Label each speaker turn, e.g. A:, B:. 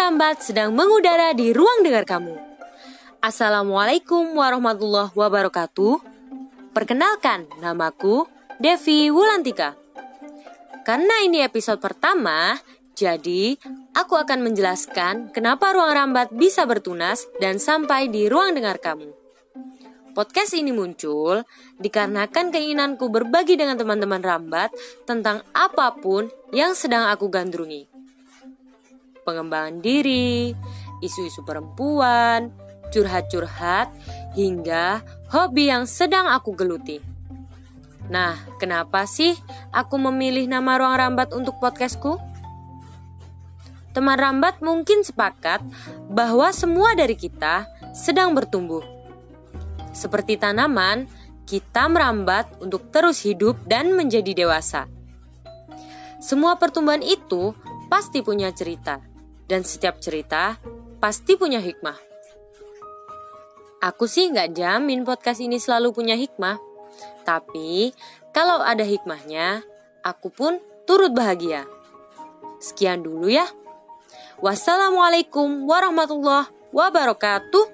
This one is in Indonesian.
A: Rambat sedang mengudara di ruang dengar kamu. Assalamualaikum warahmatullahi wabarakatuh. Perkenalkan, namaku Devi Wulantika. Karena ini episode pertama, jadi aku akan menjelaskan kenapa ruang rambat bisa bertunas dan sampai di ruang dengar kamu. Podcast ini muncul dikarenakan keinginanku berbagi dengan teman-teman rambat tentang apa pun yang sedang aku gandrungi. Pengembangan diri, isu-isu perempuan, curhat-curhat, hingga hobi yang sedang aku geluti. Nah, kenapa sih aku memilih nama Ruang Rambat untuk podcastku? Teman rambat mungkin sepakat bahwa semua dari kita sedang bertumbuh seperti tanaman, kita merambat untuk terus hidup dan menjadi dewasa. Semua pertumbuhan itu pasti punya cerita, dan setiap cerita pasti punya hikmah. Aku sih nggak jamin podcast ini selalu punya hikmah, tapi kalau ada hikmahnya, aku pun turut bahagia. Sekian dulu ya. Wassalamualaikum warahmatullahi wabarakatuh.